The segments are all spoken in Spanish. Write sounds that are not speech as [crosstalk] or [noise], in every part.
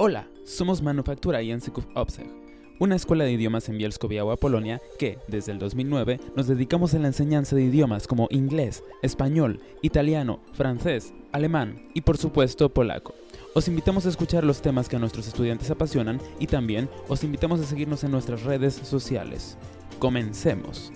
Hola, somos Manufactura Języków Obcych, una escuela de idiomas en Bielsko-Biała, Polonia, que, desde el 2009, nos dedicamos a la enseñanza de idiomas como inglés, español, italiano, francés, alemán y, por supuesto, polaco. Os invitamos a escuchar los temas que a nuestros estudiantes apasionan y también os invitamos a seguirnos en nuestras redes sociales. Comencemos.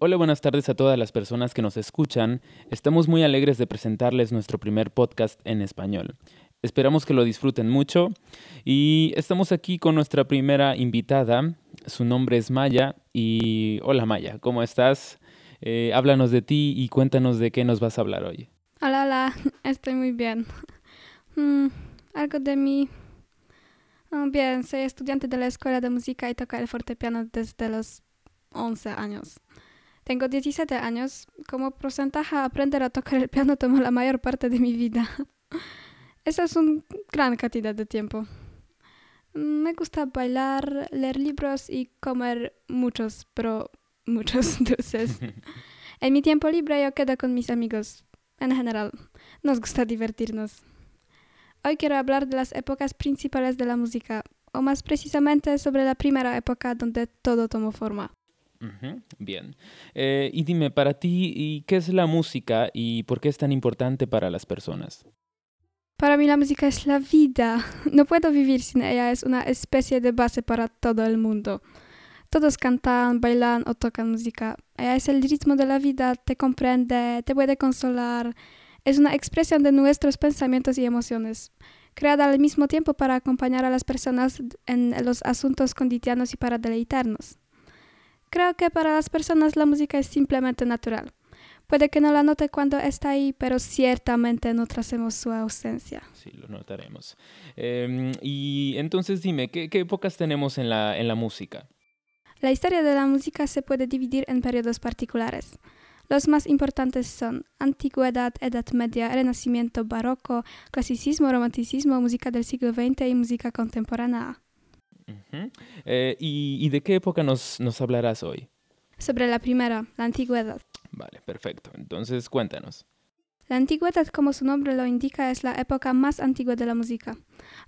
Hola, buenas tardes a todas las personas que nos escuchan. Estamos muy alegres de presentarles nuestro primer podcast en español. Esperamos que lo disfruten mucho y estamos aquí con nuestra primera invitada. Su nombre es Maya y hola Maya, ¿cómo estás? Eh, háblanos de ti y cuéntanos de qué nos vas a hablar hoy. Hola, hola, [laughs] estoy muy bien. Mm, algo de mí. Oh, bien, soy estudiante de la Escuela de Música y toco el fortepiano desde los 11 años. Tengo 17 años. Como porcentaje, aprender a tocar el piano tomó la mayor parte de mi vida. [laughs] Esa es una gran cantidad de tiempo. Me gusta bailar, leer libros y comer muchos, pero [laughs] muchos dulces. [laughs] en mi tiempo libre yo quedo con mis amigos. En general, nos gusta divertirnos. Hoy quiero hablar de las épocas principales de la música, o más precisamente sobre la primera época donde todo tomó forma. Bien. Eh, y dime, para ti, ¿y ¿qué es la música y por qué es tan importante para las personas? Para mí la música es la vida. [laughs] No puedo vivir sin ella. Es una especie de base para todo el mundo. Todos cantan, bailan o tocan música. Ella es el ritmo de la vida, te comprende, te puede consolar. Es una expresión de nuestros pensamientos y emociones, creada al mismo tiempo para acompañar a las personas en los asuntos cotidianos y para deleitarnos. Creo que para las personas la música es simplemente natural. Puede que no la note cuando está ahí, pero ciertamente notamos su ausencia. Sí, lo notaremos. Em, y entonces dime, ¿qué, épocas tenemos en la, en la música? La historia de la música se puede dividir en periodos particulares. Los más importantes son Antigüedad, Edad Media, Renacimiento, Barroco, Clasicismo, Romanticismo, música del siglo XX y música contemporánea. Eh, ¿y, de qué época nos, nos hablarás hoy? Sobre la primera, la antigüedad. Vale, perfecto. Entonces cuéntanos. La antigüedad, como su nombre lo indica, es la época más antigua de la música.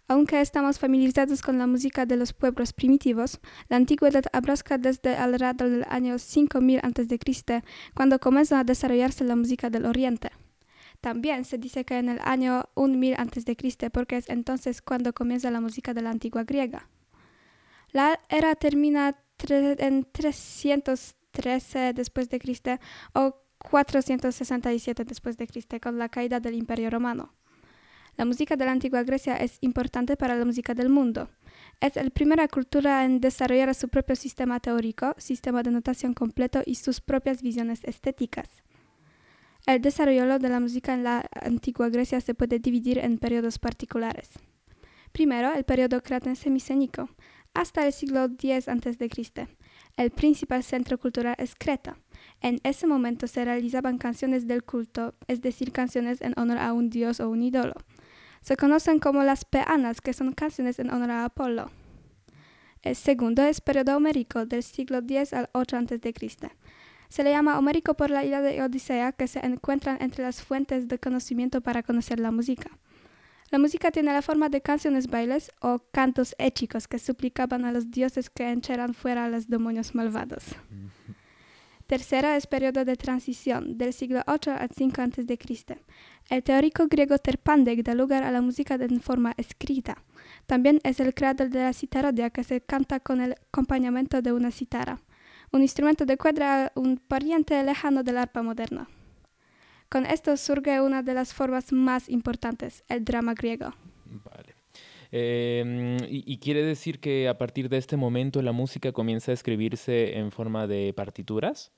Aunque estamos familiarizados con la música de los pueblos primitivos, la antigüedad abarca desde alrededor del año 5000 a.C., cuando comenzó a desarrollarse la música del Oriente. También se dice que en el año 1000 a.C., porque es entonces cuando comienza la música de la antigua griega. La era termina en 313 después de Cristo o 467 después de Cristo con la caída del Imperio Romano. La música de la antigua Grecia es importante para la música del mundo. Es la primera cultura en desarrollar su propio sistema teórico, sistema de notación completo y sus propias visiones estéticas. El desarrollo de la música en la antigua Grecia se puede dividir en periodos particulares. Primero, el periodo cretense micénico, hasta el siglo X a.C. El principal centro cultural es Creta. En ese momento se realizaban canciones del culto, es decir, canciones en honor a un dios o un ídolo. Se conocen como las peanas, que son canciones en honor a Apolo. El segundo es periodo homérico, del siglo X al 8 a.C. Se le llama homérico por la isla de Odisea, que se encuentran entre las fuentes de conocimiento para conocer la música. La música tiene la forma de canciones bailes o cantos échicos que suplicaban a los dioses que echaran fuera a los demonios malvados. Tercera es periodo de transición, del siglo 8 al 5 a.C. El teórico griego Terpandek da lugar a la música en forma escrita. También es el creador de la citarodia que se canta con el acompañamiento de una citara, un instrumento de cuerda, un pariente lejano del arpa moderna. Con esto surge una de las formas más importantes, el drama griego. Vale. Em, y, quiere decir que a partir de este momento la música comienza a escribirse en forma de partituras?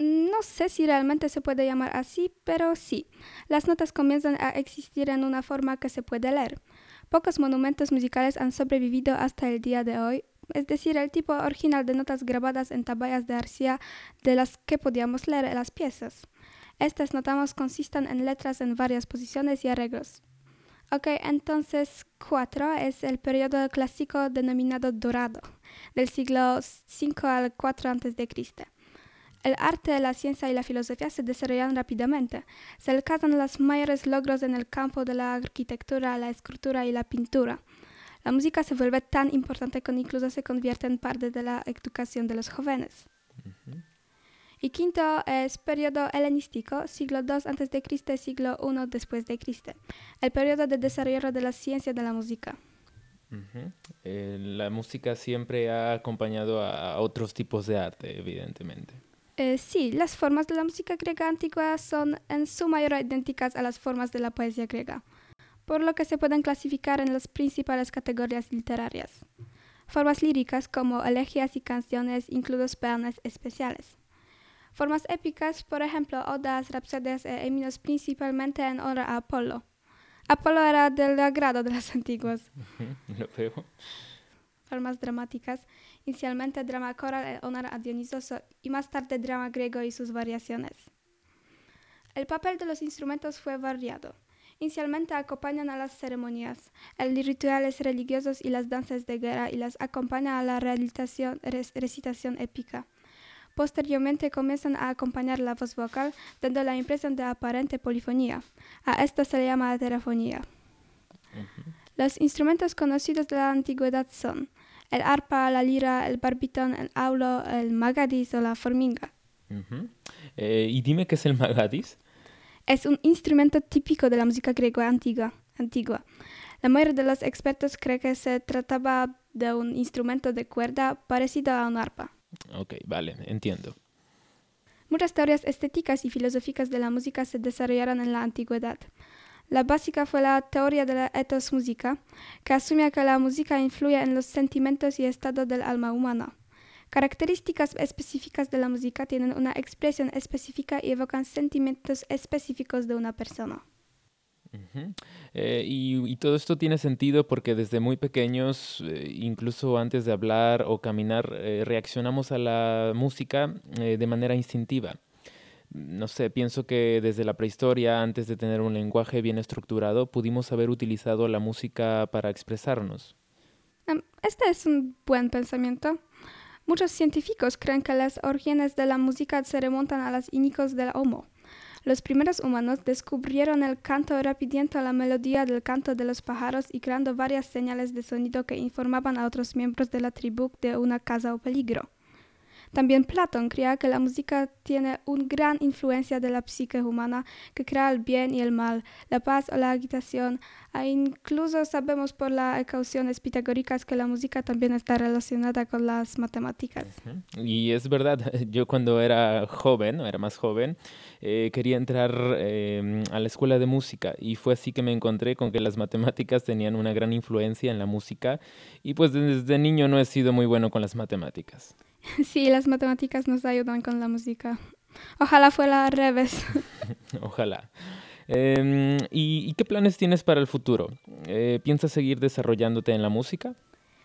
No sé si realmente se puede llamar así, pero sí. Las notas comienzan a existir en una forma que se puede leer. Pocos monumentos musicales han sobrevivido hasta el día de hoy, es decir, el tipo original de notas grabadas en taballas de arcilla de las que podíamos leer las piezas. Estas notamos consisten en letras en varias posiciones y arreglos. Ok, entonces 4 es el periodo clásico denominado dorado, del siglo 5 al 4 a.C. El arte, la ciencia y la filosofía se desarrollan rápidamente. Se alcanzan los mayores logros en el campo de la arquitectura, la escultura y la pintura. La música se vuelve tan importante que incluso se convierte en parte de la educación de los jóvenes. Y quinto es periodo helenístico, siglo II a.C., siglo I después de Cristo, el periodo de desarrollo de la ciencia de la música. Eh, la música siempre ha acompañado a otros tipos de arte, evidentemente. Eh, sí, las formas de la música griega antigua son en su mayoría idénticas a las formas de la poesía griega, por lo que se pueden clasificar en las principales categorías literarias. Formas líricas como elegías y canciones, incluidos peones especiales. Formas épicas, por ejemplo, odas, rapsodias e himnos principalmente en honor a Apolo. Apolo era del agrado de los [laughs] antiguos. Lo veo. Formas dramáticas, inicialmente drama coral en honor a Dioniso y más tarde drama griego y sus variaciones. El papel de los instrumentos fue variado. Inicialmente acompañan a las ceremonias, los rituales religiosos y las danzas de guerra y las acompaña a la recitación épica. Posteriormente comienzan a acompañar la voz vocal, dando la impresión de aparente polifonía. A esto se le llama heterofonía. Los instrumentos conocidos de la antigüedad son el arpa, la lira, el barbitón, el aulo, el magadis o la forminga. Eh, y dime qué es el magadis. Es un instrumento típico de la música griega antigua. antigua. La mayoría de los expertos cree que se trataba de un instrumento de cuerda parecido a un arpa. Ok, vale, entiendo. Muchas teorías estéticas y filosóficas de la música se desarrollaron en la antigüedad. La básica fue la teoría de la ethos música, que asumía que la música influye en los sentimientos y estado del alma humana. Características específicas de la música tienen una expresión específica y evocan sentimientos específicos de una persona. Eh, y, todo esto tiene sentido porque desde muy pequeños, eh, incluso antes de hablar o caminar, eh, reaccionamos a la música de manera instintiva. No sé, pienso que desde la prehistoria, antes de tener un lenguaje bien estructurado, pudimos haber utilizado la música para expresarnos. Este es un buen pensamiento. Muchos científicos creen que las orígenes de la música se remontan a los inicios del Homo. Los primeros humanos descubrieron el canto repitiendo la melodía del canto de los pájaros y creando varias señales de sonido que informaban a otros miembros de la tribu de una casa o peligro. También Platón creía que la música tiene una gran influencia de la psique humana que crea el bien y el mal, la paz o la agitación. E incluso sabemos por las ecuaciones pitagóricas que la música también está relacionada con las matemáticas. Y es verdad, [laughs] yo cuando era joven, era más joven, eh, quería entrar em, a la escuela de música y fue así que me encontré con que las matemáticas tenían una gran influencia en la música y pues desde niño no he sido muy bueno con las matemáticas. [laughs] Sí, las matemáticas nos ayudan con la música. Ojalá fuera al revés. [laughs] Ojalá. Em, ¿y, qué planes tienes para el futuro? Eh, ¿Piensas seguir desarrollándote en la música?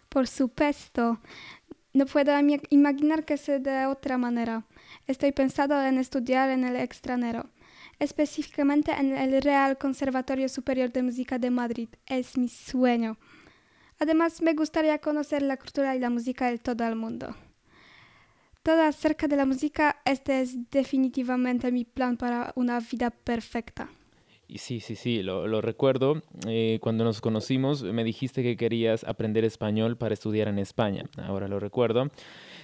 Por supuesto. No puedo imaginar que sea de otra manera. Estoy pensado en estudiar en el extranjero, específicamente en el Real Conservatorio Superior de Música de Madrid. Es mi sueño. Además, me gustaría conocer la cultura y la música de todo el mundo. Todo acerca de la música, este es definitivamente mi plan para una vida perfecta. Sí, sí, sí, lo, recuerdo. Eh, cuando nos conocimos me dijiste que querías aprender español para estudiar en España. Ahora lo recuerdo.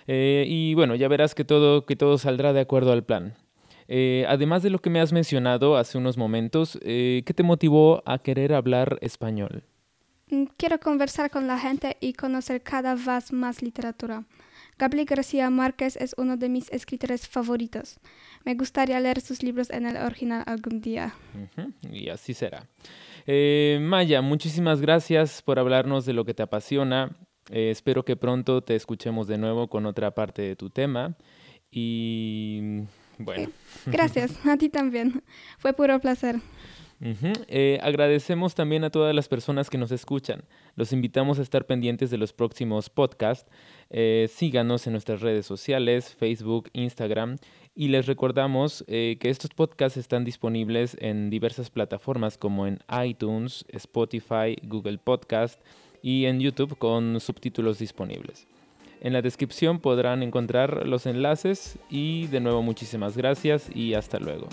Eh, y bueno, ya verás que todo, que todo saldrá de acuerdo al plan. Eh, además de lo que me has mencionado hace unos momentos, ¿qué te motivó a querer hablar español? Mm, quiero conversar con la gente y conocer cada vez más literatura. Gabriel García Márquez es uno de mis escritores favoritos. Me gustaría leer sus libros en el original algún día. Y así será. Eh, Maya, muchísimas gracias por hablarnos de lo que te apasiona. Eh, espero que pronto te escuchemos de nuevo con otra parte de tu tema. Y bueno. Gracias, [laughs] a ti también. Fue puro placer. Eh, agradecemos también a todas las personas que nos escuchan. Los invitamos a estar pendientes de los próximos podcasts. Eh, síganos en nuestras redes sociales, Facebook, Instagram. Y les recordamos eh, que estos podcasts están disponibles en diversas plataformas como en iTunes, Spotify, Google Podcast y en YouTube con subtítulos disponibles. En la descripción podrán encontrar los enlaces y de nuevo muchísimas gracias y hasta luego.